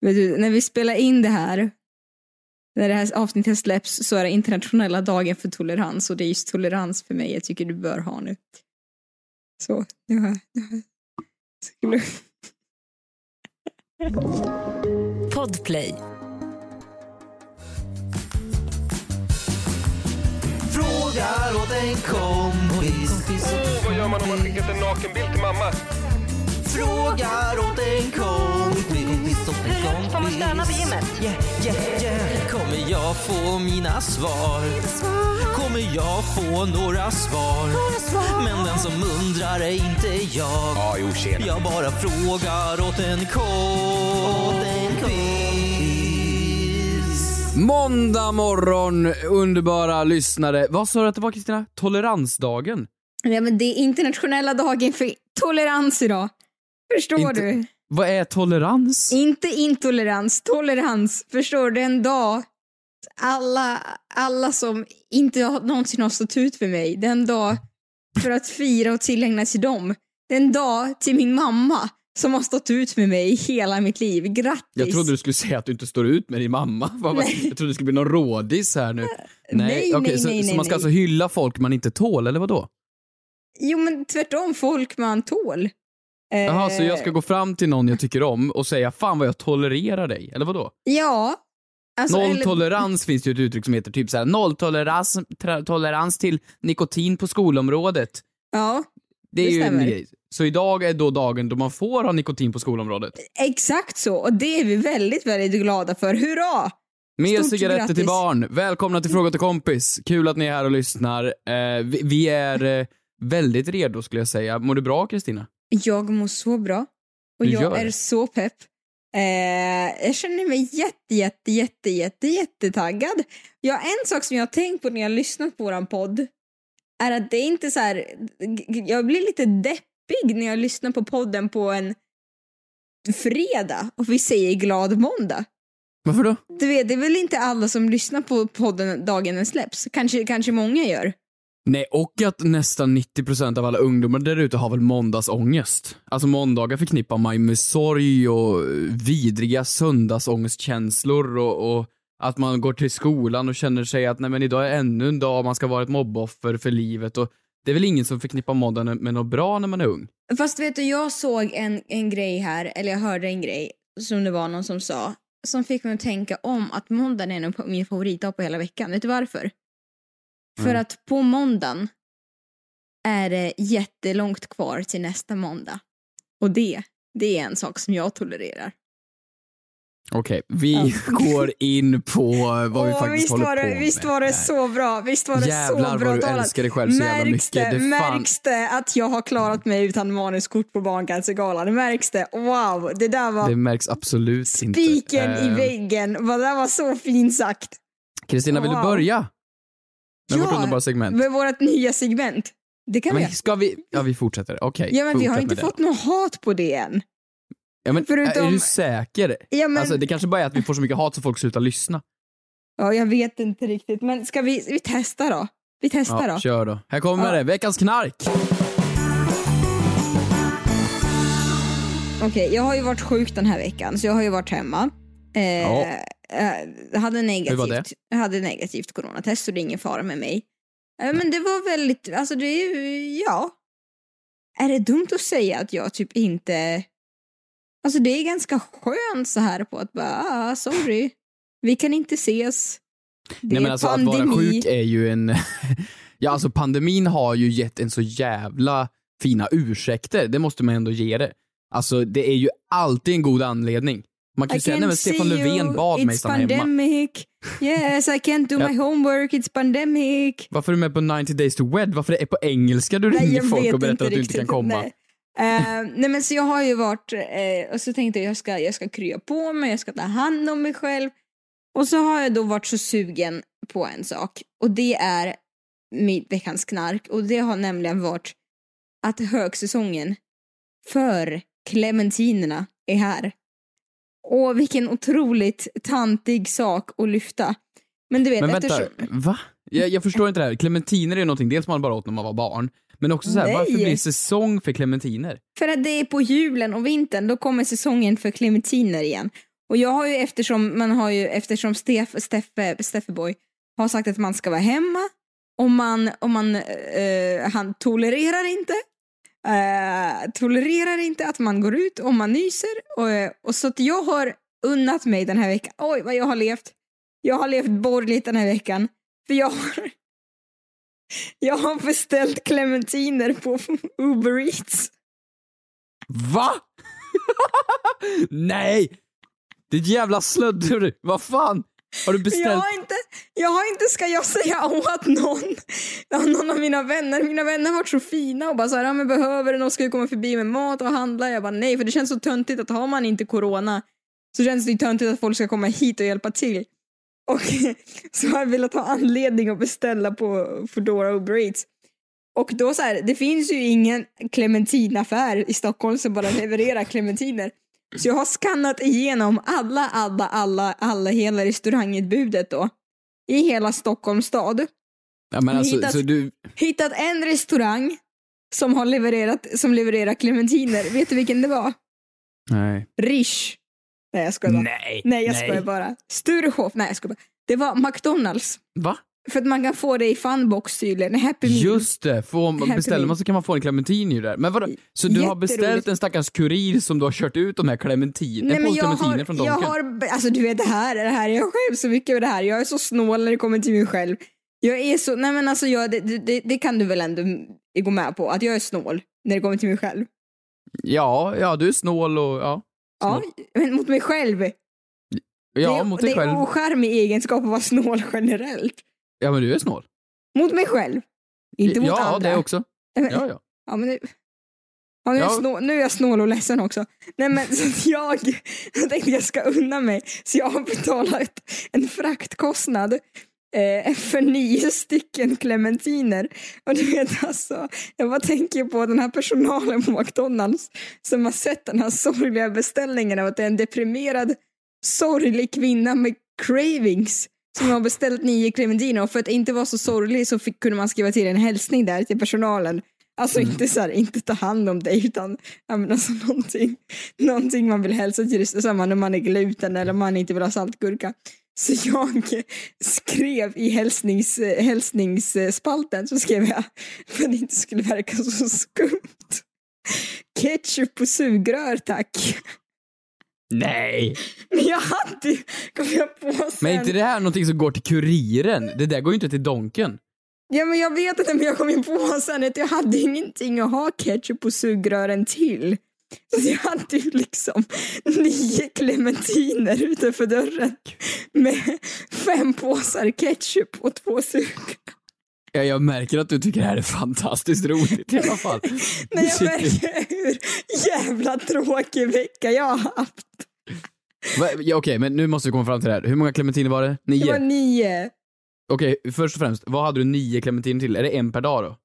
Vet du, när vi spelar in det här, när det här avsnittet släpps så är det internationella dagen för tolerans och det är just tolerans för mig jag tycker du bör ha nu. Så, nu har jag... Skulle... Podplay. Frågar åt en kompis. Åh, vad gör man om man skickat en nakenbild till mamma? Frågar åt en kompis. Hur högt får man stöna på gymmet? Yeah, yeah, yeah. Kommer jag få mina svar? Kommer jag få några svar? Men den som undrar är inte jag. Ja, jo, tjena. Jag bara frågar åt en kompis. Måndag morgon, underbara lyssnare. Vad sa du att det var Kristina? Toleransdagen? Ja, men det är internationella dagen för tolerans idag. Förstår Inte- du? Vad är tolerans? Inte intolerans, tolerans. Förstår du? En dag alla, alla som inte har, någonsin har stått ut för mig, det är en dag för att fira och tillägna till dem. Det är en dag till min mamma som har stått ut med mig hela mitt liv. Grattis! Jag trodde du skulle säga att du inte står ut med din mamma. Var- Jag trodde det skulle bli någon rådis här nu. nej, nej, så, nej, så nej, man ska nej. alltså hylla folk man inte tål, eller vad då? Jo men tvärtom, folk man tål. Eh, Jaha, så jag ska gå fram till någon jag tycker om och säga fan vad jag tolererar dig, eller vad då? Ja. Alltså, Noll eller- finns ju ett uttryck som heter typ såhär nolltolerans tolerans till nikotin på skolområdet. Ja, Det är Det ju en stämmer. grej. Så idag är då dagen då man får ha nikotin på skolområdet. exakt så. Och det är vi väldigt, väldigt glada för. Hurra! Mer Stort cigaretter grattis. till barn. Välkomna till Fråga till kompis. Kul att ni är här och lyssnar. Eh, vi, vi är eh, väldigt redo skulle jag säga. Mår du bra Kristina? Jag mår så bra. Och Du jag gör är så pepp. Eh, jag känner mig jätte, jätte, jätte, jätte, jättetaggad. Ja, en sak som jag har tänkt på när jag har lyssnat på våran podd är att det är inte så här... Jag blir lite deppig när jag lyssnar på podden på en fredag och vi säger glad måndag. Varför då? Du vet, det är väl inte alla som lyssnar på podden dagen den släpps. Kanske, kanske många gör. Nej, och att nästan 90% av alla ungdomar där ute har väl måndagsångest. Alltså måndagar förknippar man ju med sorg och eh, vidriga söndagsångestkänslor och, och att man går till skolan och känner sig att nej men idag är ännu en dag man ska vara ett mobboffer för livet och det är väl ingen som förknippar måndagen med något bra när man är ung. Fast vet du, jag såg en, en grej här, eller jag hörde en grej som det var någon som sa, som fick mig att tänka om att måndagen är nog min favoritdag på hela veckan. Vet du varför? För Nej. att på måndagen är det jättelångt kvar till nästa måndag. Och det, det är en sak som jag tolererar. Okej, vi Ja. går in på vad vi Åh, faktiskt visst håller var på det, med. Visst var det så bra, visst var det Jävlar så bra vad du talat. älskar dig själv så jävla märks mycket. Det, Det fan- märks det att jag har klarat mig utan manuskort på Barncancergalan? Märks det? Wow, det där var Det märks absolut inte. spiken i Eh, väggen. Det där var så fint sagt. Kristina, vill du Wow. Med vårt Ja, underbara segment? Med vårt nya segment. Det kan vi Men göra. ska vi? Ja, vi fortsätter. Okej. Ja, men vi har inte fått något hat på det än. Ja, men, förutom- Är du säker? Ja, men, Alltså, det kanske bara är att vi får så mycket hat så folk slutar lyssna. ja, jag vet inte riktigt. Men ska vi, vi testa då? Vi testar Ja, då. kör då. Här kommer Ja. det. Veckans knark. Okej, jag har ju varit sjuk den här veckan, så jag har ju varit hemma. Eh, Ja. Jag hade Hur var det? negativt, jag hade negativt coronatest, så det är ingen fara med mig. Eh, men det var väldigt, alltså det är ju, ja. Är det dumt att säga att jag typ inte... Alltså det är ganska skönt så här på att bara, ah, sorry, vi kan inte ses. Det Nej, men alltså, att vara pandemi. sjuk är ju en... ja, alltså pandemin har ju gett en så jävla fina ursäkter. Det måste man ändå ge det. Alltså, det är ju alltid en god anledning. Man kan ju säga, nej men can't Stefan Löfven bad mig it's stanna hemma. pandemic. Yes, I can't do my homework, it's pandemic. Varför är du med på 90 days to wed? Varför det är på engelska du ringer jag folk och berättar att du inte kan komma? Nej. Eh, nej men så jag har ju varit, eh, och så tänkte jag jag ska, jag ska krya på mig, jag ska ta hand om mig själv. Och så har jag då varit så sugen på en sak och det är mitt veckans knark och det har nämligen varit att högsäsongen för clementinerna är här. Och vilken otroligt tantig sak att lyfta. Men du vet, Men vänta, eftersom... va? Jag, jag förstår inte det här. Clementiner är ju någonting dels man bara åt när man var barn, men också så här, Nej. varför blir det säsong för clementiner? För att det är på julen och vintern, då kommer säsongen för clementiner igen. Och jag har ju eftersom man har ju eftersom Steff, Steffe, Steffeboy har sagt att man ska vara hemma och man, och man eh, han tolererar inte eh, tolererar inte att man går ut och man nyser och, eh, och så att jag har unnat mig den här veckan. Oj vad jag har levt. Jag har levt borgerligt den här veckan. För jag har jag har beställt clementiner på Uber Eats. Va? Nej! Ditt jävla slödder, vad fan? Har du Jag beställt? har inte, jag har inte, ska jag säga åt någon, någon av mina vänner, mina vänner har varit så fina och bara så här, ja men behöver du någon, ska du komma förbi med mat och handla? Jag bara nej, för det känns så töntigt att har man inte corona så känns det ju töntigt att folk ska komma hit och hjälpa till. Och så har jag velat ha anledning att beställa på Foodora och Eats. Och då så här, det finns ju ingen clementinaffär i Stockholm som bara levererar clementiner. Så jag har skannat igenom alla, alla, alla, alla hela restaurangutbudet då. I hela Stockholms stad. Ja, men alltså, hittat- du... Hittat en restaurang som har levererat, som levererar clementiner. Vet du vilken det var? Nej. Rish. Nej jag skojar bara. Nej. Nej jag skojar bara. Sturehof. Nej jag skojar bara. Det var McDonalds. Va? För att man kan få det i funbox tydligen. Happy Meal. Just det, får man, Happy beställer man så kan man få en clementin ju där. Men vadå? Så du har beställt en stackars kurir som du har kört ut de här clementiner, Nej, en men jag clementiner har, från jag Donken? har, alltså du vet det här, det här, jag skäms så mycket över det här. Jag är så snål när det kommer till mig själv. Jag är så, nej men alltså jag, det, det, det kan du väl ändå gå med på, att jag är snål när det kommer till mig själv. Ja, ja, du är snål och ja. Ja, men mot mig själv. Ja, det, mot dig det själv. är ocharmig egenskap att vara snål generellt. Ja, men du är snål. Mot mig själv. Inte mot ja, andra. det också. Ja, ja. Ja, men nu, ja, nu, är Ja. snål, nu är jag snål och ledsen också. Nej men så att jag, jag tänkte jag ska unna mig så jag har betalat en fraktkostnad eh, för nio stycken clementiner. Och du vet alltså, jag bara tänker på den här personalen på McDonalds som har sett den här sorgliga beställningen av att det är en deprimerad sorglig kvinna med cravings som har beställt nio clementiner och för att inte vara så sorglig så fick, kunde man skriva till en hälsning där till personalen. Alltså inte så här, inte ta hand om dig utan alltså, någonting, någonting man vill hälsa till, samma när man är gluten eller man inte vill ha saltgurka. Så jag skrev i hälsnings, hälsningsspalten så skrev jag för att det inte skulle verka så skumt. Ketchup på sugrör tack. Nej! Men jag hade ju, kom jag på sen. Men är inte det här någonting som går till kuriren? Det där går ju inte till Donken. Ja men jag vet inte men jag kom ju på sen att jag hade ingenting att ha ketchup och sugrören till. Så jag hade ju liksom nio clementiner utanför dörren med fem påsar ketchup och två sugrör. Ja, jag märker att du tycker det här är fantastiskt roligt i alla fall. Nej jag Du märker hur jävla tråkig vecka jag har haft. Va? Ja, Okej, men nu måste vi komma fram till det här. Hur många clementiner var det? Nio? Det var nio. Okej, först och främst, vad hade du nio clementiner till? Är det en per dag då?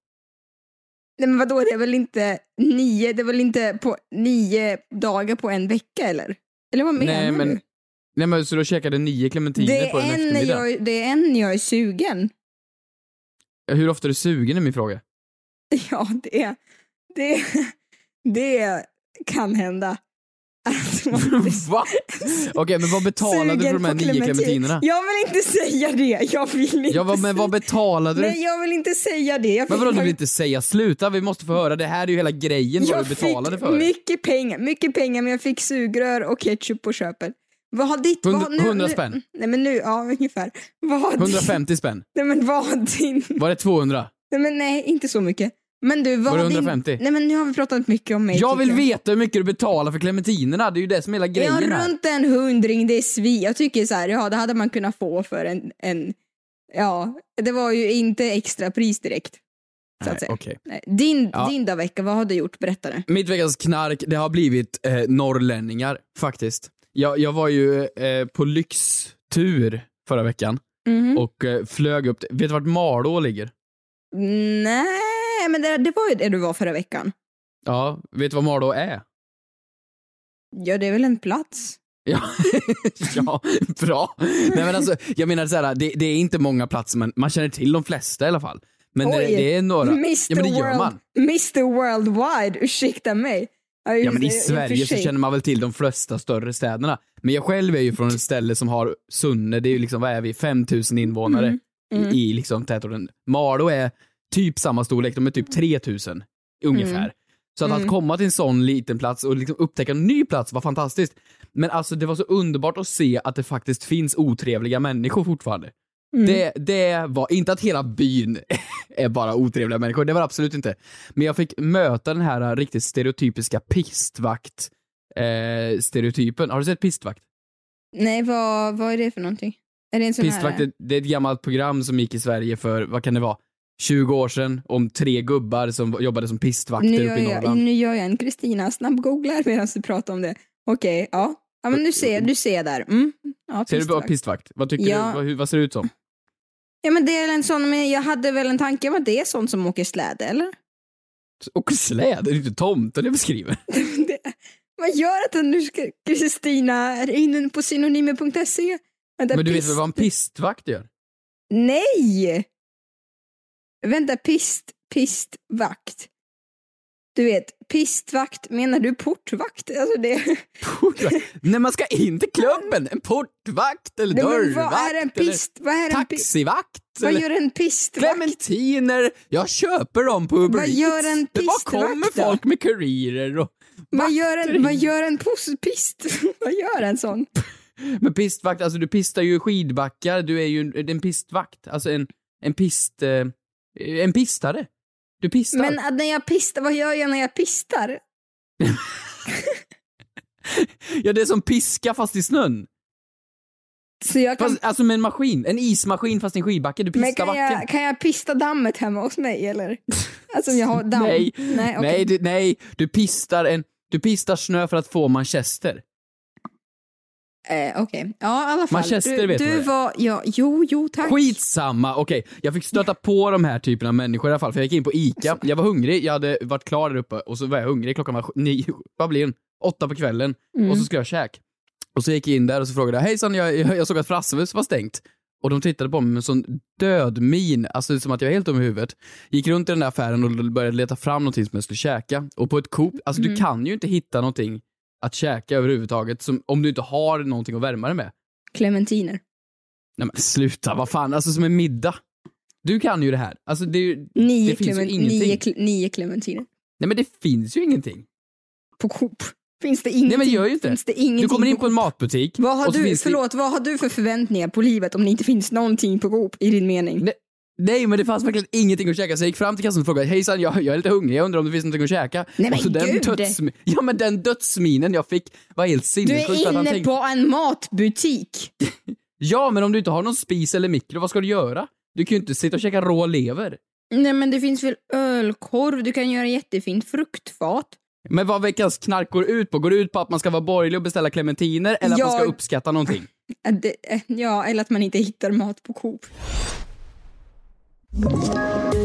Nej men vadå det är väl inte nio, det är väl inte på nio dagar på en vecka eller? Eller vad menar Nej, du? men- Nej men så du käkade nio clementiner på en en eftermiddag? jag, det är en jag är sugen. Hur ofta är du sugen är min fråga. Ja, det, det, det kan hända. Va? Okej, men vad betalade du för de här nio clementin. clementinerna? Jag vill inte säga det. Jag vill inte Ja, vad, men vad betalade du? Nej, jag vill inte säga det. Jag Men vadå, fick- du vill inte säga sluta? Vi måste få höra, det här är ju hela grejen vad jag du betalade fick för. mycket pengar, mycket pengar men jag fick sugrör och ketchup på köpet. Vad har ditt... Hund- vad, nu, 100 nu- spänn. Nej men nu, ja ungefär. Vad har din- 150 spänn. Nej men vad har din... Var det 200? Nej men nej, inte så mycket. Men du, vad Var det har din- 150? Nej men nu har vi pratat mycket om mig. Jag vill tycker veta hur mycket du betalar för clementinerna, det är ju det som är hela grejen Ja, här. runt en hundring, det är svi. Jag tycker så här, ja det hade man kunnat få för en, en ja, det var ju inte extra pris direkt. Nej. Nej, Din, Ja. din dag vecka, vad har du gjort? Berätta nu. Mitt veckans knark, det har blivit eh, norrlänningar, faktiskt. Jag, jag var ju eh, på lyxtur förra veckan Mhm. och eh, flög upp, vet du vart Malå ligger? Nej, men det, det var ju det du var förra veckan. Ja, vet du vad Malå är? Ja, det är väl en plats. Ja, ja bra. Nej men alltså, jag menar så här, det, det är inte många platser, men man känner till de flesta i alla fall. Men det, Oj. det är några. Mr Ja men det gör World, man. Mr Worldwide, ursäkta mig. Ja just men i Sverige så känner man väl till de flesta större städerna. Men jag själv är ju från ett ställe som har Sunne, det är ju liksom, vad är vi, 5000 invånare Mm, mm. I, i liksom tätorten. Malå är typ samma storlek, de är typ 3000 ungefär. Mm. Så att, att Mm. komma till en sån liten plats och liksom upptäcka en ny plats var fantastiskt. Men alltså det var så underbart att se att det faktiskt finns otrevliga människor fortfarande. Mm. Det, det var, inte att hela byn är bara otrevliga människor, det var det absolut inte. Men jag fick möta den här riktigt stereotypiska pistvakt eh, stereotypen. Har du sett pistvakt? Nej, vad, vad är det för någonting? Är det en sån Pistvakt, här? det, det är ett gammalt program som gick i Sverige för, vad kan det vara, 20 år sedan om tre gubbar som jobbade som pistvakter Nu uppe i jag, Norrland. nu gör jag en Kristina snabbgooglar medan du pratar om det. Okej, ja. Ja men du ser, du ser där. Mm. Ja, Ser du bara pistvakt. pistvakt? Vad tycker Ja. du? Vad, vad ser det ut som? Ja men det är en sån, men jag hade väl en tanke om att det är sånt som åker släde eller? Och släde, det är inte tomten jag beskriver. det, vad gör att nu ska Kristina är inne på synonymer.se? Vänta, Men du vet väl vad en pistvakt gör? Nej! Vänta, pist, pistvakt. Du vet, pistvakt, menar du portvakt? Alltså det... Portvakt? När man ska in till klubben, en portvakt eller Nej, dörrvakt vad är en pist? Vad är en taxivakt Vad gör en pistvakt? clementiner. Jag köper dem på Uber Vad gör en pistvakt kommer då? folk med kurirer och Vad gör en, vad gör en pos, pist? vad gör en sån? Men pistvakt, alltså du pistar ju skidbackar, du är ju en, en pistvakt, alltså en, en pist... Eh, en pistare. Du pistar. Men att när jag pistar, vad gör jag när jag pistar? Ja, det är som piska fast i snön. Så jag kan, Fast, alltså med en maskin, en ismaskin fast i en skidbacke, du men pistar kan backen. jag, kan jag pista dammet hemma hos mig eller? Alltså om jag har damm? Nej, nej, okej. nej, du, nej, du pistar en, du pistar snö för att få manchester. Eh, Okej, ja i alla fall. Manchester du, vet du var, ja, jo, jo tack. Skitsamma, okej. Jag fick stöta på de här typerna av människor i alla fall, för jag gick in på ICA, jag var hungrig, jag hade varit klar där uppe och så var jag hungrig, klockan var nio, vad blir det? Åtta på kvällen, Mm. och så skulle jag käk. Och så gick jag in där och så frågade jag, hejsan, jag, jag, jag såg att Frasses var stängt. Och de tittade på mig med en sån död min, alltså som att jag var helt dum i huvudet. Gick runt i den där affären och började leta fram någonting som jag skulle käka. Och på ett Coop, alltså Mm. du kan ju inte hitta någonting att käka överhuvudtaget som, om du inte har någonting att värma det med. Clementiner. Nej men sluta, vad fan, alltså som en middag. Du kan ju det här. Alltså det Nio, Det finns ju ingenting. nio, cle- nio clementiner. nej men det finns ju ingenting. På Coop. Finns det ingenting? Nej men gör ju inte. Finns det ingenting Du kommer in på på en matbutik. Vad har du, finns det- förlåt, vad har du för förväntningar på livet om det inte finns någonting på Coop i din mening? Nej, Nej men det fanns verkligen ingenting att käka så jag gick fram till kassan och frågade hejsan jag, jag är lite hungrig, jag undrar om det finns någonting att käka. Nej, men och så den gud! dödsmi- ja men den dödsminen jag fick var helt Du sinnessjuk. för är inne tänkte- på en matbutik. Ja men om du inte har någon spis eller mikro, vad ska du göra? Du kan ju inte sitta och käka rå lever. Nej men det finns väl ölkorv, du kan göra jättefint fruktfat. Men vad veckans knark går ut på? Går det ut på att man ska vara borgerlig och beställa clementiner eller att man ska uppskatta någonting? Ja, eller att man inte hittar mat på Coop. Ett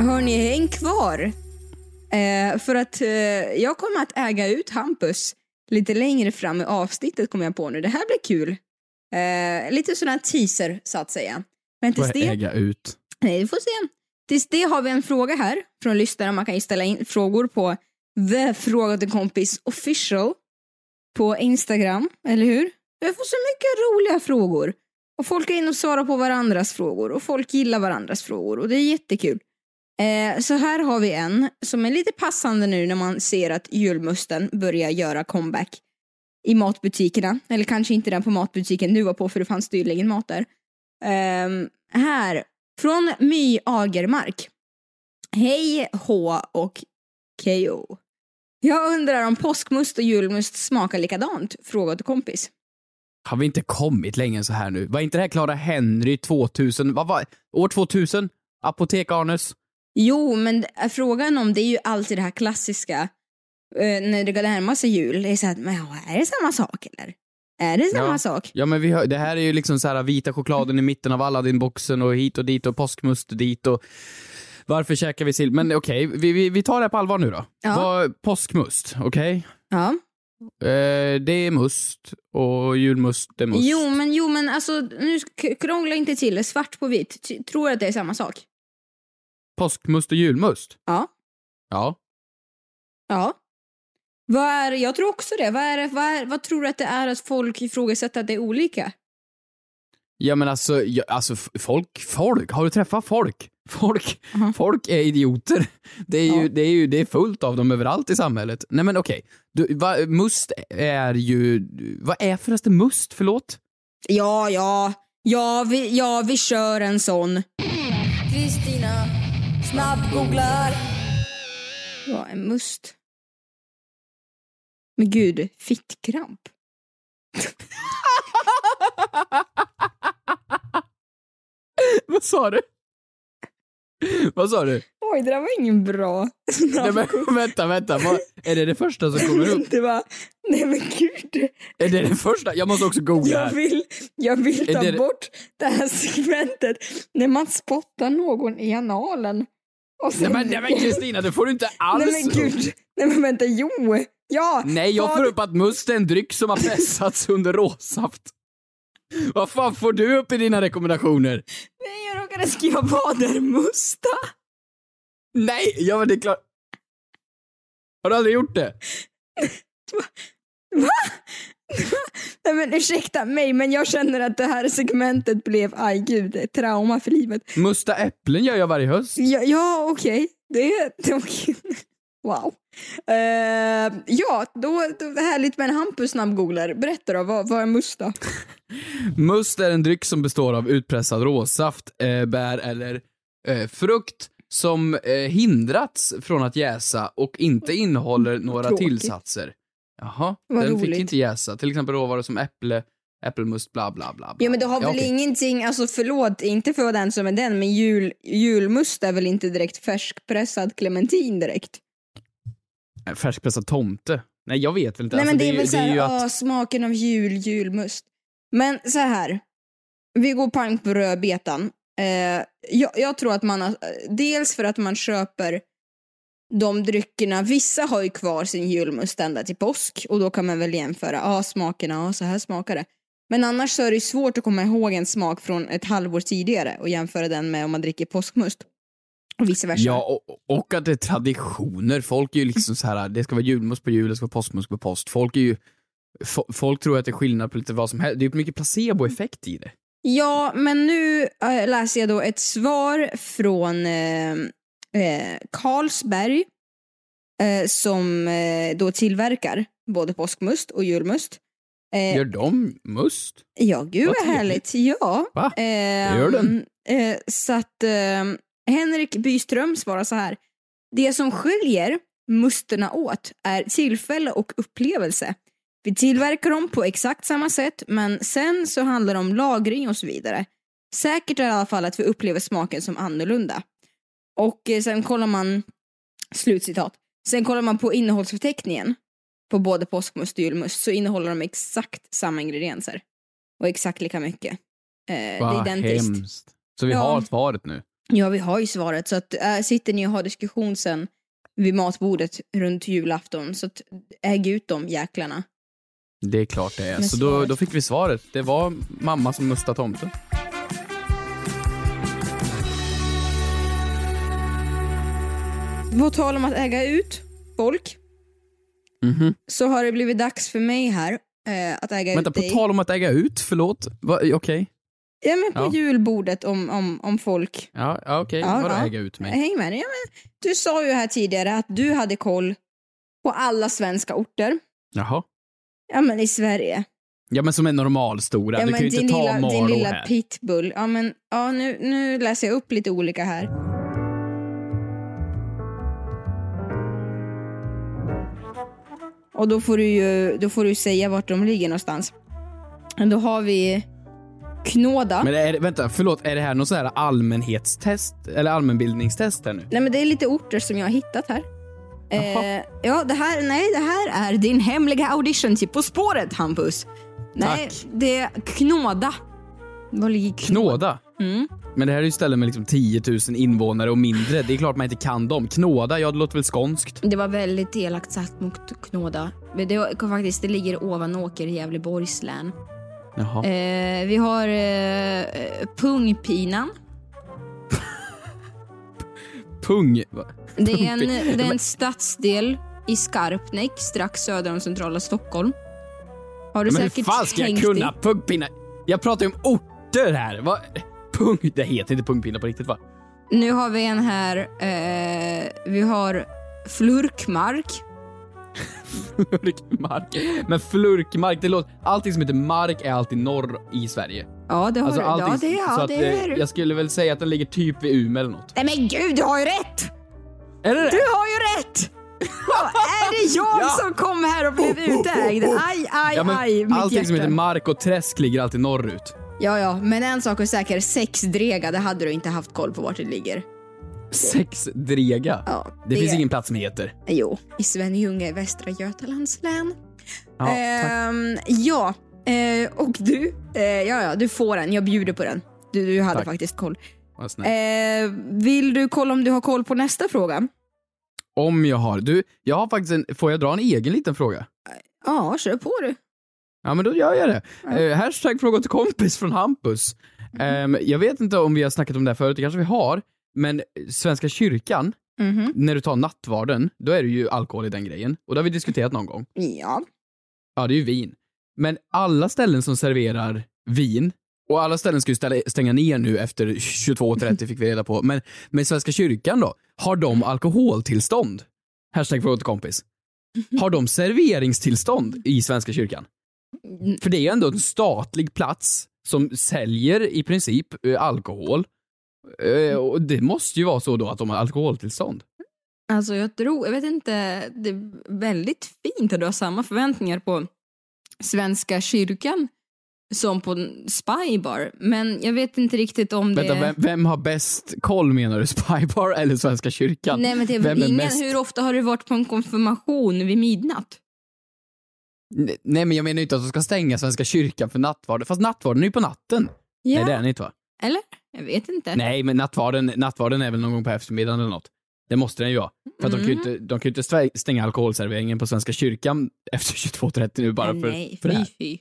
Hörni, häng kvar. Eh, för att eh, jag kommer att äga ut Hampus lite längre fram i avsnittet kommer jag på nu. Det här blir kul. Eh, lite sån här teaser så att säga. Men tills det... äga ut? Nej, vi får se. Tills det har vi en fråga här från lyssnare. Man kan ju ställa in frågor på The Fråga till kompis official på Instagram, eller hur? Jag får så mycket roliga frågor. Och folk är inne och svarar på varandras frågor och folk gillar varandras frågor och det är jättekul. Eh, så här har vi en som är lite passande nu när man ser att julmusten börjar göra comeback i matbutikerna. Eller kanske inte den på matbutiken du var på för det fanns tydligen mat där. Eh, här, från My Agermark. Hej H och KO. Jag undrar om påskmust och julmust smakar likadant? Fråga till kompis. Har vi inte kommit längre än så här nu? Var inte det här Clara Henry 2000? Vad var År 2000? Apotek Arnes? Jo, men är frågan om det är ju alltid det här klassiska eh, när det närmar sig jul. Det är så här, men är det samma sak eller? Är det samma Ja. sak? Ja men vi har, det här är ju liksom så här vita chokladen i mitten av Aladdin-boxen och hit och dit och påskmust dit och varför käkar vi sill? Men okej, vi, vi, vi tar det här på allvar nu då. Ja. Vad, påskmust, okej? Ja. Eh, det är must och julmust är must. Jo, men, jo, men alltså nu krångla inte till det. Svart på vitt. Tror att det är samma sak? Påskmust och julmust? Ja. Ja. Ja. Vad är, jag tror också det. Vad, är, det- vad, är, vad tror du att det är att folk ifrågasätter att det är olika? Ja men alltså, ja, alltså folk, folk, har du träffat folk? Folk, folk är idioter. Det är, ju, Ja. det, är ju, det är fullt av dem överallt i samhället. Nej men okej, Du, va, must är ju, vad är förresten must, förlåt? Ja, ja. Ja, vi, ja, vi kör en sån. Kristina snabbgooglar. Vad är must? Men gud, fittkramp. vad sa du? vad sa du? Oj, det där var ingen bra Nej, men, vänta, vänta, vad, är det det första som kommer upp? Det var... Nej men gud. Är det det första? Jag måste också googla Jag här. vill, jag vill ta det- bort det här segmentet när man spottar någon i analen. Sen- Nej men, Kristina, det får du inte alls Nej men gud. Nej men vänta, jo. Ja. Nej, jag vad- får upp att must är en dryck som har pressats under råsaft. Vad fan får du upp i dina rekommendationer? Nej, jag råkade skriva vad är musta? Nej, ja men det är klart. Har du aldrig gjort det? Nej men ursäkta mig, men jag känner att det här segmentet blev, aj gud, trauma för livet. Musta äpplen gör jag varje höst. Ja, ja okej. Det är... det är okej. Wow. Eh, ja, då, då härligt med en Hampus snabbgooglar. Berätta då, vad, vad är musta? Must är en dryck som består av utpressad råsaft, eh, bär eller eh, frukt som eh, hindrats från att jäsa och inte innehåller några Tråkigt. tillsatser. Jaha, Vad den fick roligt. inte jäsa. Till exempel råvaror som äpple, äppelmust, bla bla bla. bla. Ja men det har väl okej. ingenting, alltså förlåt, inte för den som är den, men jul, julmust är väl inte direkt färskpressad clementin direkt? Eh, Färskpressad tomte. Nej, jag vet väl inte. Nej Alltså, men det är, väl det är ju såhär, att... åh, smaken av jul, julmust. Men så här. vi går pang på rödbetan. Eh, jag, jag tror att man har, dels för att man köper de dryckerna, vissa har ju kvar sin julmust ända till påsk och då kan man väl jämföra, ja ah, smakerna, ah, så här smakar det. Men annars så är det svårt att komma ihåg en smak från ett halvår tidigare och jämföra den med om man dricker påskmust. Och vice versa. Ja, och, och att det är traditioner. Folk är ju liksom så här, det ska vara julmust på jul, det ska vara påskmust på påsk. Folk är ju, fo- folk tror att det är skillnad på lite vad som helst. Det är ju mycket placeboeffekt i det. Ja, men nu äh, läser jag då ett svar från eh, eh, Carlsberg eh, som eh, då tillverkar både påskmust och julmust. Eh, Gör de must? ja, gud vad vad härligt. Ja. Va? Eh, gör den. Eh, så att eh, Henrik Byström svarar så här. Det som skiljer musterna åt är tillfälle och upplevelse. Vi tillverkar dem på exakt samma sätt men sen så handlar det om lagring och så vidare. Säkert är i alla fall att vi upplever smaken som annorlunda. Och eh, sen kollar man, slutcitat, sen kollar man på innehållsförteckningen på både påskmust och julmust så innehåller de exakt samma ingredienser. Och exakt lika mycket. Eh, det är Vad identiskt. hemskt. Så vi Ja. har svaret nu. Ja, vi har ju svaret. Så att, äh, sitter ni och har diskussion sen vid matbordet runt julafton så att, äg ut de jäklarna. Det är klart det är. Så då, då fick vi svaret. Det var mamma som mustade tomten. På tal om att äga ut folk Mhm. så har det blivit dags för mig här eh, att äga Vänta, ut på dig. tal om att äga ut, förlåt. Va, Okej. Ja, men på Ja. julbordet om, om, om folk. Ja, ja okej. Ja, Vadå ja. äga ut mig? Häng med. Ja, men, du sa ju här tidigare att du hade koll på alla svenska orter. Jaha. Ja, men i Sverige. Ja men som är normalstora. Ja, du kan ju din inte ta lilla, din Malå lilla här. pitbull. Ja, men ja, nu, nu läser jag upp lite olika här. Och då får du ju då får du säga vart de ligger någonstans. Då har vi Knåda. Men är det, vänta, förlåt, är det här någon sån här allmänhetstest? Eller allmänbildningstest här nu? Nej men det är lite orter som jag har hittat här. Eh, ja, det här, nej, det här är din hemliga audition till På spåret, Hampus. Nej, Tack. det är Knåda. Var ligger Knåda? Mm. Men det här är ju ställen med liksom 10 000 invånare och mindre. Det är klart man inte kan dem. Knåda, ja det låter väl skånskt? Det var väldigt elakt sagt mot Knåda. Det, faktiskt, det ligger Ovanåker i Gävleborgs län. Jaha. Eh, vi har eh, Pungpinan. Pung. Det är, en, det är en stadsdel i Skarpnäck, strax söder om centrala Stockholm. Har du Men hur säkert fan ska jag kunna i? pungpinnar? Jag pratar ju om orter här. Va? Pung, det heter inte pungpinnar på riktigt va? Nu har vi en här, eh, vi har Flurkmark. Flurkmark. Men flurkmark, det låter... Allting som heter mark är alltid norr i Sverige. Ja, det har Alltså du. allting, Ja, det, ja, så att, det eh, är du. Jag skulle väl säga att den ligger typ vid Umeå eller något. Nej men gud, du har ju rätt! Är det Du det? har ju rätt! Är det jag Ja. som kom här och blev utägd? Aj, aj, Ja, men aj, mitt allting som hjärta. heter mark och träsk ligger alltid norrut. Ja, ja, men en sak är säker. Sexdrega, det hade du inte haft koll på vart det ligger. Sexdrega. Ja, det, finns ingen plats som heter. Jo, i Svenljunga Västra Götalands län. Ja. Ehm, ja, eh, och du, eh, ja, ja, du får den. Jag bjuder på den. Du, du hade Tack. faktiskt koll. Eh, vill du kolla om du har koll på nästa fråga? Om jag har... Du, jag har faktiskt en... Får jag dra en egen liten fråga? Ja, kör på du. Ja, men då gör jag det. Eh, hashtag fråga till kompis från Hampus. Ehm, jag vet inte om vi har snackat om det här förut, det kanske vi har. Men Svenska kyrkan, Mhm. när du tar nattvarden, då är det ju alkohol i den grejen. Och det har vi diskuterat någon gång. Ja. Ja, det är ju vin. Men alla ställen som serverar vin, och alla ställen ska ju ställa, stänga ner nu efter 22.30 fick vi reda på. Men, men Svenska kyrkan då, har de alkoholtillstånd? Hashtag fråga till kompis. Har de serveringstillstånd i Svenska kyrkan? För det är ju ändå en statlig plats som säljer i princip eh, alkohol. Eh, Och det måste ju vara så då att de har alkoholtillstånd. Alltså jag tror, jag vet inte, det är väldigt fint att du har samma förväntningar på Svenska kyrkan som på Spybar. Men jag vet inte riktigt om det... Vänta, vem, vem har bäst koll menar du? Spybar eller Svenska kyrkan? Nej men det är väl är ingen, mest- hur ofta har du varit på en konfirmation vid midnatt? Ne- Nej men jag menar inte att de ska stänga Svenska kyrkan för nattvarden, fast nattvarden är ju på natten. Ja, Nej det är den inte va? eller? Jag vet inte. Nej men nattvarden, nattvarden är väl någon gång på eftermiddagen eller något. Det måste den ju vara. För att de kan ju Mm. inte, de kan ju inte stä- stänga alkoholserveringen på Svenska kyrkan efter 22.30 nu bara för, Nej, för det här. fy.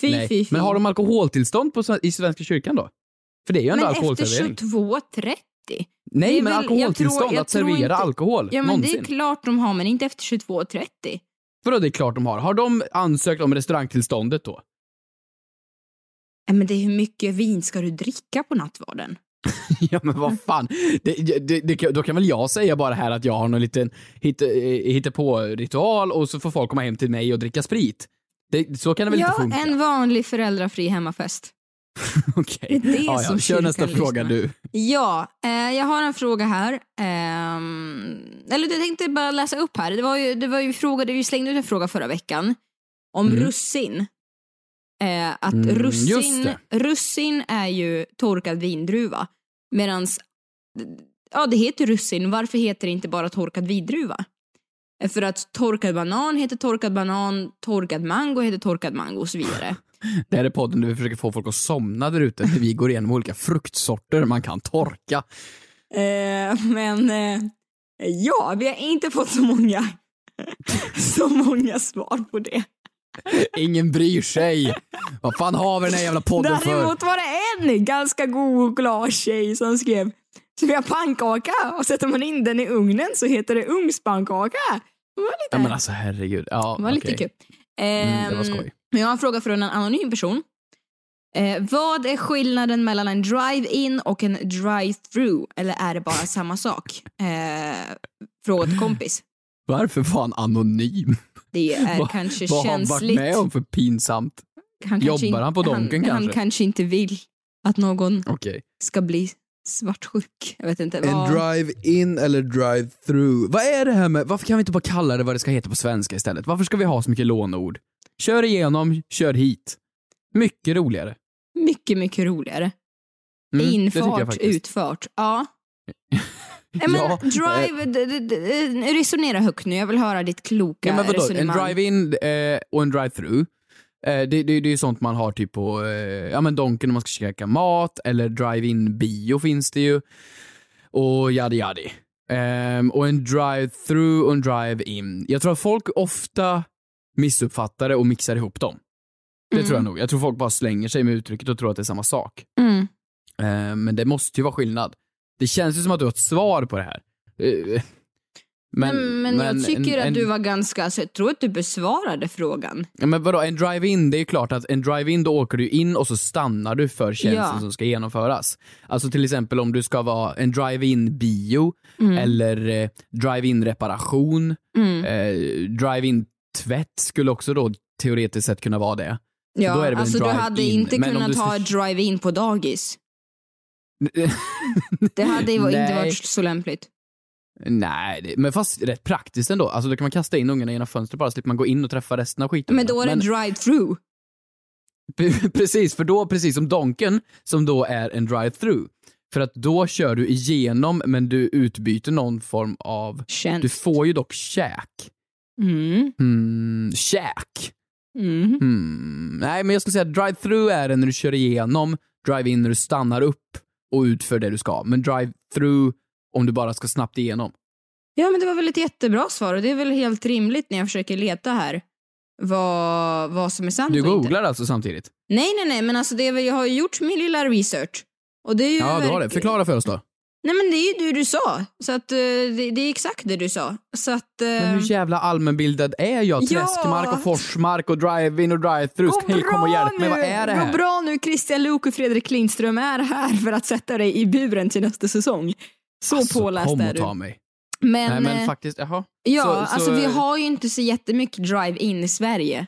Fy, Nej. fy, fy. Men har de alkoholtillstånd på, i Svenska kyrkan då? För det är ju ändå Men efter alkoholservering. 22.30? Nej men väl- jag alkoholtillstånd tror- jag att servera inte- alkohol Ja men någonsin. det är klart de har, men inte efter 22.30. Vadå det är klart de har? Har de ansökt om restaurangtillståndet då? Ja, men det är hur mycket vin ska du dricka på nattvarden? Ja men vad fan, det, det, det, då kan väl jag säga bara här att jag har någon liten hitte, på ritual och så får folk komma hem till mig och dricka sprit. Så kan det väl ja, inte funka? en vanlig föräldrafri hemmafest. Okej. det är ja, ja. Kör nästa fråga du. Ja, eh, jag har en fråga här. Ehm, eller jag tänkte bara läsa upp här. Det var ju, det var ju fråga, det vi slängde ut en fråga förra veckan om Mm. russin. Eh, att Mm, russin, russin är ju torkad vindruva. Medans, ja det heter russin, varför heter det inte bara torkad vindruva? Eh, För att torkad banan heter torkad banan, torkad mango heter torkad mango och så vidare. Det här är podden där vi försöker få folk att somna där ute, där vi går igenom olika fruktsorter man kan torka. Eh, men eh, ja, vi har inte fått så många, så många svar på det. Ingen bryr sig. Vad fan har vi den här jävla podden för? Däremot var det en ganska god och glad tjej som skrev så vi har pannkaka och sätter man in den i ugnen så heter det ugnspannkaka. Det var lite, Ja men alltså herregud. Ja, det var lite okej. kul. Mm, det var Ehm, skoj. Jag har en fråga från en anonym person. Eh, vad är skillnaden mellan en drive-in och en drive-through? Eller är det bara samma sak? Eh, fråga till kompis. Varför var han anonym? Det är Vad- kanske Vad har han varit känsligt. med om för pinsamt? Han kanske Jobbar han på Donken han, Han kanske? kanske inte vill att någon Okej. ska bli svartsjuk. Jag vet inte. En Vad... drive-in eller drive-through. Vad är det här med, varför kan vi inte bara kalla det vad det ska heta på svenska istället? Varför ska vi ha så mycket lånord? Kör igenom, kör hit. Mycket roligare. Mycket, mycket roligare. Mm, Infart, utfart. Ja. Nej, men Ja, drive, d- d- resonera högt nu. Jag vill höra ditt kloka Ja, men vadå? En resonemang. drive-in eh, och en drive-through. Eh, det, det, det är sånt man har typ på eh, ja, men Donken om man ska käka mat, eller drive-in bio finns det ju. Och yadi yadi. Ehm, och en drive-through och en drive-in. Jag tror att folk ofta missuppfattar det och mixar ihop dem. Det Mm. tror jag nog. Jag tror folk bara slänger sig med uttrycket och tror att det är samma sak. Mm. Ehm, men det måste ju vara skillnad. Det känns ju som att du har ett svar på det här. Eh, Men, men, jag tycker en- att en- du var ganska, alltså, jag tror att du besvarade frågan. Ja, men vadå, en drive-in, det är ju klart att en drive-in då åker du in och så stannar du för tjänsten Ja. som ska genomföras. Alltså till exempel om du ska vara en drive-in bio Mm. eller eh, drive-in reparation, Mm. eh, drive-in tvätt skulle också då teoretiskt sett kunna vara det. Ja, då är det alltså du hade inte Men kunnat ska- ha drive-in på dagis. Det hade ju inte Nej. varit så lämpligt. Nej, men fast rätt praktiskt ändå. Alltså då kan man kasta in ungarna genom fönstret bara, slipper man gå in och träffa resten av skiten. Men då är det drive-through. precis, för då, precis som Donken, som då är en drive-through. För att då kör du igenom, men du utbyter någon form av... Tjänst. Du får ju dock käk. Mm. Mm, käk. Mm. Hmm. Nej, men jag skulle säga drive-through är det när du kör igenom, drive-in när du stannar upp och utför det du ska. Men drive-through om du bara ska snabbt igenom. Ja, men det var väl ett jättebra svar och det är väl helt rimligt när jag försöker leta här vad, vad som är sant Du och inte. googlar alltså samtidigt? Nej, nej, nej, men alltså det är väl, jag har ju gjort min lilla research. Och det är ju Ja, du har det. Förklara för oss då. Nej, men det är ju det du sa. Så att eh, det, det är exakt det du sa. Så att... eh, Men hur jävla allmänbildad är jag? Ja. Träskmark och forsmark och drive-in och drive-through. Hej, kom och hjälp mig. Vad är det Gå här? bra nu, Christian Luuk och Fredrik Lindström är här för att sätta dig i buren till nästa säsong. Så Alltså, påläst kom är och du. ta mig. Men, Nej, men eh, faktiskt, jaha. ja, så- alltså så- vi har ju inte så jättemycket drive-in i Sverige.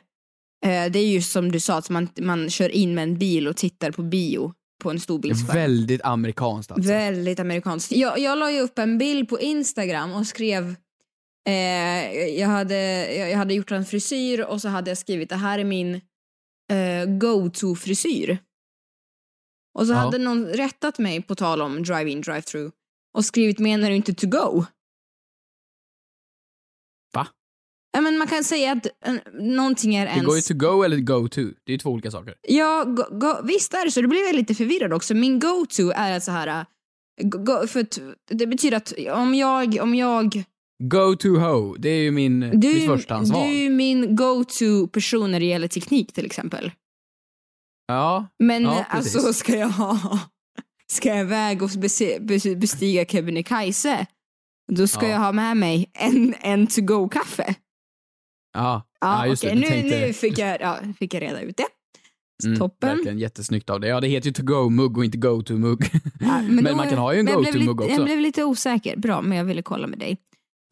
Det är ju som du sa, att man, man kör in med en bil och tittar på bio på en storbildsskärm. Väldigt amerikanskt alltså. Väldigt amerikanskt. Jag, jag la ju upp en bild på Instagram och skrev eh, jag, hade, jag, hade gjort en frisyr och så hade jag skrivit det här är min eh, go-to-frisyr. Och så Ja. hade någon rättat mig på tal om drive-in, drive-through och skrivit menar du inte to go? Men man kan säga att eh, någonting är Det ens... går ju to go eller go to. Det är ju två olika saker. Ja, go, go, visst är det så. Då blir jag lite förvirrad också. Min go-to är att så här... äh, Go, go, för det betyder att om jag... Om jag Go to ho, det är ju min, du, mitt förstahandsval. du är min go-to-person när det gäller teknik till exempel. Ja, Men Ja, eh, precis. alltså ska jag ha... Ska jag iväg och bestiga Kebnekaise då ska Ja. jag ha med mig en, en to-go-kaffe. ja. Ja, ja just okej. det. Nu, tänkte, nu fick, jag, ja, fick jag reda ut det. mm, Toppen. Verkligen jättesnyggt av det. Ja, det heter ju to go-mugg och inte go to-mugg. Ja, men då- man kan ha ju en men go-to-mugg också. Jag blev lite osäker. Bra, men jag ville kolla med dig.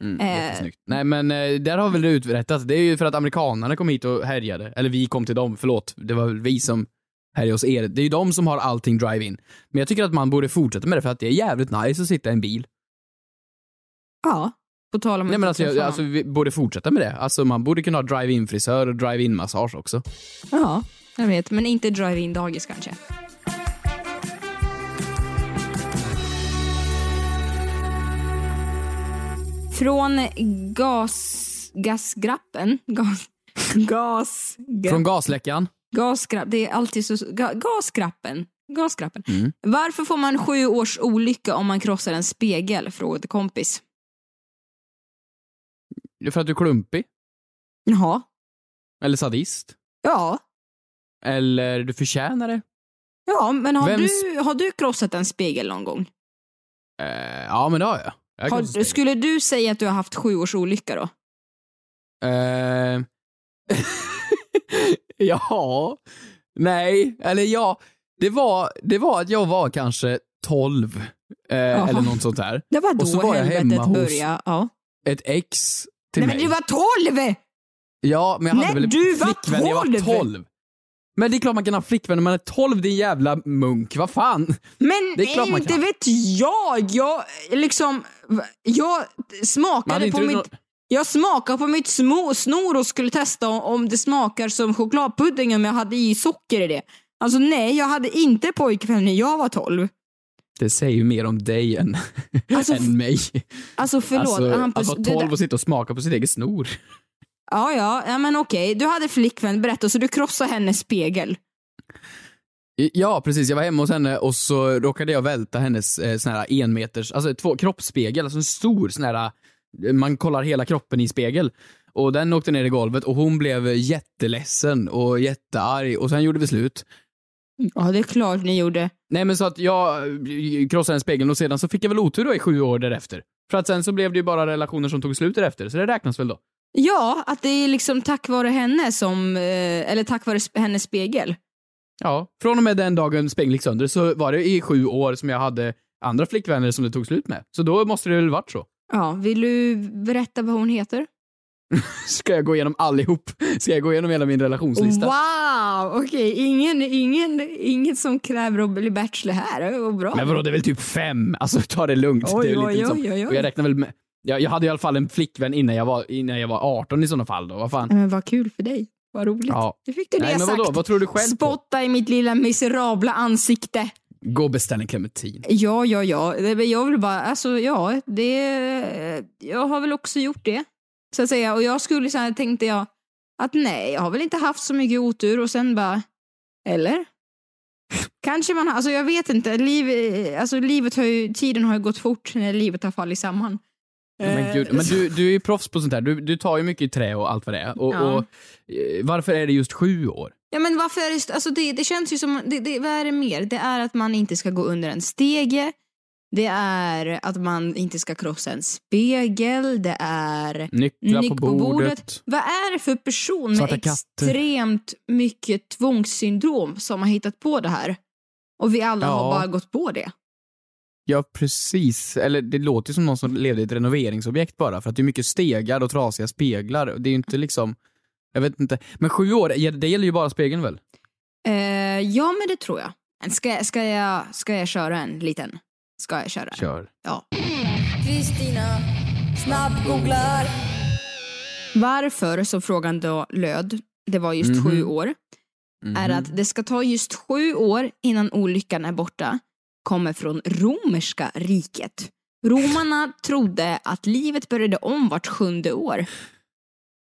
Mm, Eh. Nej men eh, där har väl det uträttats. Det är ju för att amerikanerna kom hit och härjade. Eller vi kom till dem, förlåt. Det var väl vi som härjade hos er. Det är ju de som har allting drive-in. Men jag tycker att man borde fortsätta med det för att det är jävligt nice att sitta i en bil. Ja, på tal om Nej men alltså, jag, alltså vi borde fortsätta med det. Alltså man borde kunna ha drive-in frisör och drive-in massage också. Ja, jag vet. Men inte drive-in dagis kanske. Från gas... Gasgrappen? Gas... Gas... Från gasläckan. Gasgrapp, det är alltid så... Ga, gasgrappen. Gasgrappen. Mm. Varför får man sju års olycka om man krossar en spegel? Frågade kompis. Det är för att du är klumpig. Jaha. Eller sadist. Ja. Eller du förtjänar det. Ja, men har, Vems- du, har du krossat en spegel någon gång? Eh, ja men det har jag. jag Har, säga. skulle du säga att du har haft sju års olycka då? Eh, ja. Nej, eller ja. Det var, det var att jag var kanske 12. Eh, eller något sånt där. Det var Och så då var jag hemma hos. Ja. ett ex till Nej mig. men du var tolv! Ja, men jag hade Nej, väl du flickvän när jag var 12. 12. Men det är klart man kan ha flickvän när man är 12, din jävla munk. Vad fan? Men Det är klart inte vet jag. Jag liksom, jag hade smakade på mitt... någon- Jag smakade på mitt små snor och skulle testa om- om det smakar som chokladpudding om jag hade i socker i det. Alltså nej, jag hade inte pojkvän när jag var 12. Det säger ju mer om dig än, Alltså, än mig. Alltså förlåt, alltså, Hampus. att vara där- 12 och sitta och smaka på sitt eget snor. Ja, ja, ja men okej. Du hade flickvän, berätta, så du krossade hennes spegel. Ja, precis. Jag var hemma hos henne och så råkade jag välta hennes eh, sån här enmeters, alltså två kroppsspegel, alltså en stor sån här, eh, man kollar hela kroppen i spegel. Och den åkte ner i golvet och hon blev jätteledsen och jättearg och sen gjorde vi slut. Ja, det är klart ni gjorde. Nej men så att jag eh, krossade den spegeln och sedan så fick jag väl otur då i sju år därefter. För att sen så blev det ju bara relationer som tog slut därefter, så det räknas väl då. Ja, att det är liksom tack vare henne som, eh, eller tack vare hennes spegel. Ja, från och med den dagen spegeln gick sönder så var det i sju år som jag hade andra flickvänner som det tog slut med. Så då måste det väl varit så. Ja, vill du berätta vad hon heter? Ska jag gå igenom allihop? Ska jag gå igenom hela min relationslista? Wow, okej, ingen, ingen, inget som kräver att bli bachelor här. Var bra. Men vadå, det är väl typ fem? Alltså ta det lugnt. Oj, det är oj, oj, oj, oj. Jag räknar väl med, jag, jag hade i alla fall en flickvän innan jag var, innan jag var 18 i sådana fall då, vad fan. Men vad kul för dig. Vad roligt. Ja. Nu fick du det Nej men sagt. vadå, vad tror du själv på? Spotta i mitt lilla miserabla ansikte. Gå och beställ en clementin. Ja, ja, ja. Jag vill bara, alltså ja, det, jag har väl också gjort det. Så att säga. Och jag skulle så här, tänkte jag att nej, jag har väl inte haft så mycket otur och sen bara, eller? Kanske man har, alltså jag vet inte, Liv, alltså livet har ju, tiden har ju gått fort när livet har fallit samman. Men, gud, men du, du är ju proffs på sånt här. Du, du tar ju mycket i trä och allt vad det är. Och, Ja. och, eh, varför är det just sju år? Ja men varför är det, alltså det, det känns ju som, det, det, vad är det mer? Det är att man inte ska gå under en stege, det är att man inte ska krossa en spegel, det är Nycklar nyck på bordet. Vad är det för person med Svarta katter. extremt mycket tvångssyndrom som har hittat på det här? Och vi alla Ja. har bara gått på det. Ja, precis. Eller det låter ju som någon som levde i ett renoveringsobjekt bara, för att det är mycket stegar och trasiga speglar. Det är ju inte liksom, jag vet inte. Men sju år, det gäller ju bara spegeln väl? Eh, ja men det tror jag. Ska, ska, jag, ska jag köra en liten? Ska jag köra? Kör. Ja. Kristina snabbgooglar. Varför, som frågan då löd, det var just Mhm. sju år, är att det ska ta just sju år innan olyckan är borta, kommer från romerska riket. Romarna trodde att livet började om vart sjunde år.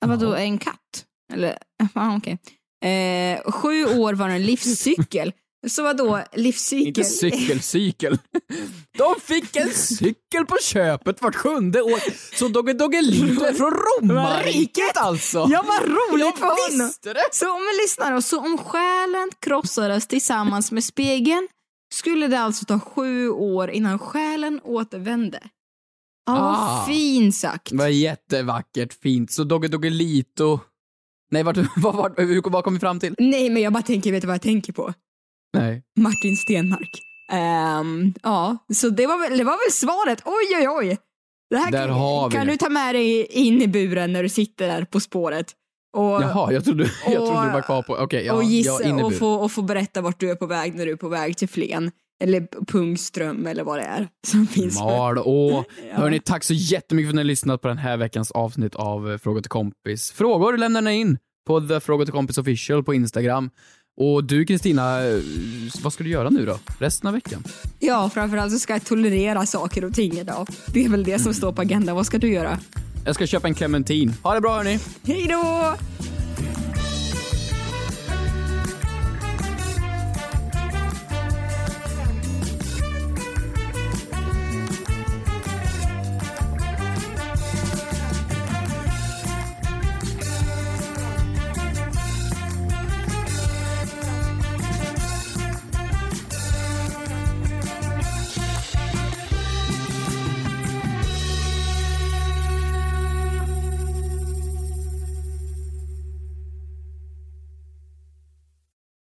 Vadå, en katt? Eller, ah, okej. Eh, sju år var en livscykel. Så vadå, livscykel? Inte cykelcykel. De fick en cykel på köpet vart sjunde år. Så Dogge Doggelito är från romarriket alltså. Ja, vad roligt för honom! Så om vi lyssnar då, så om själen krossades tillsammans med spegeln skulle det alltså ta sju år innan själen återvände. Ja, Ah. vad fint sagt. Var jättevackert, fint. Så Dogge Doggelito... Nej, vart, vad, vad, hur- vad kom vi fram till? Nej, men jag bara tänker, vet du vad jag tänker på? Nej. Martin Stenmark. Ehm, ja, så det var, väl, det var väl svaret. Oj, oj, oj. Det här Där kan, har vi kan du ta med dig in i buren när du sitter där på spåret. Och, Jaha, jag trodde, jag och- trodde du var kvar på... Okej, ja, och gissa i och få, och få berätta vart du är på väg när du är på väg till Flen. Eller Pungström eller vad det är som finns. för- Mal, åh. Ja. Hörni, tack så jättemycket för att ni har lyssnat på den här veckans avsnitt av eh, Fråga till kompis. Frågor lämnar ni in på The Fråga till kompis official på Instagram. Och du Kristina, eh, vad ska du göra nu då? Resten av veckan? Ja, framförallt så ska jag tolerera saker och ting idag. Det är väl det som står på agendan. Vad ska du göra? Jag ska köpa en clementin. Ha det bra hörni! Hej då!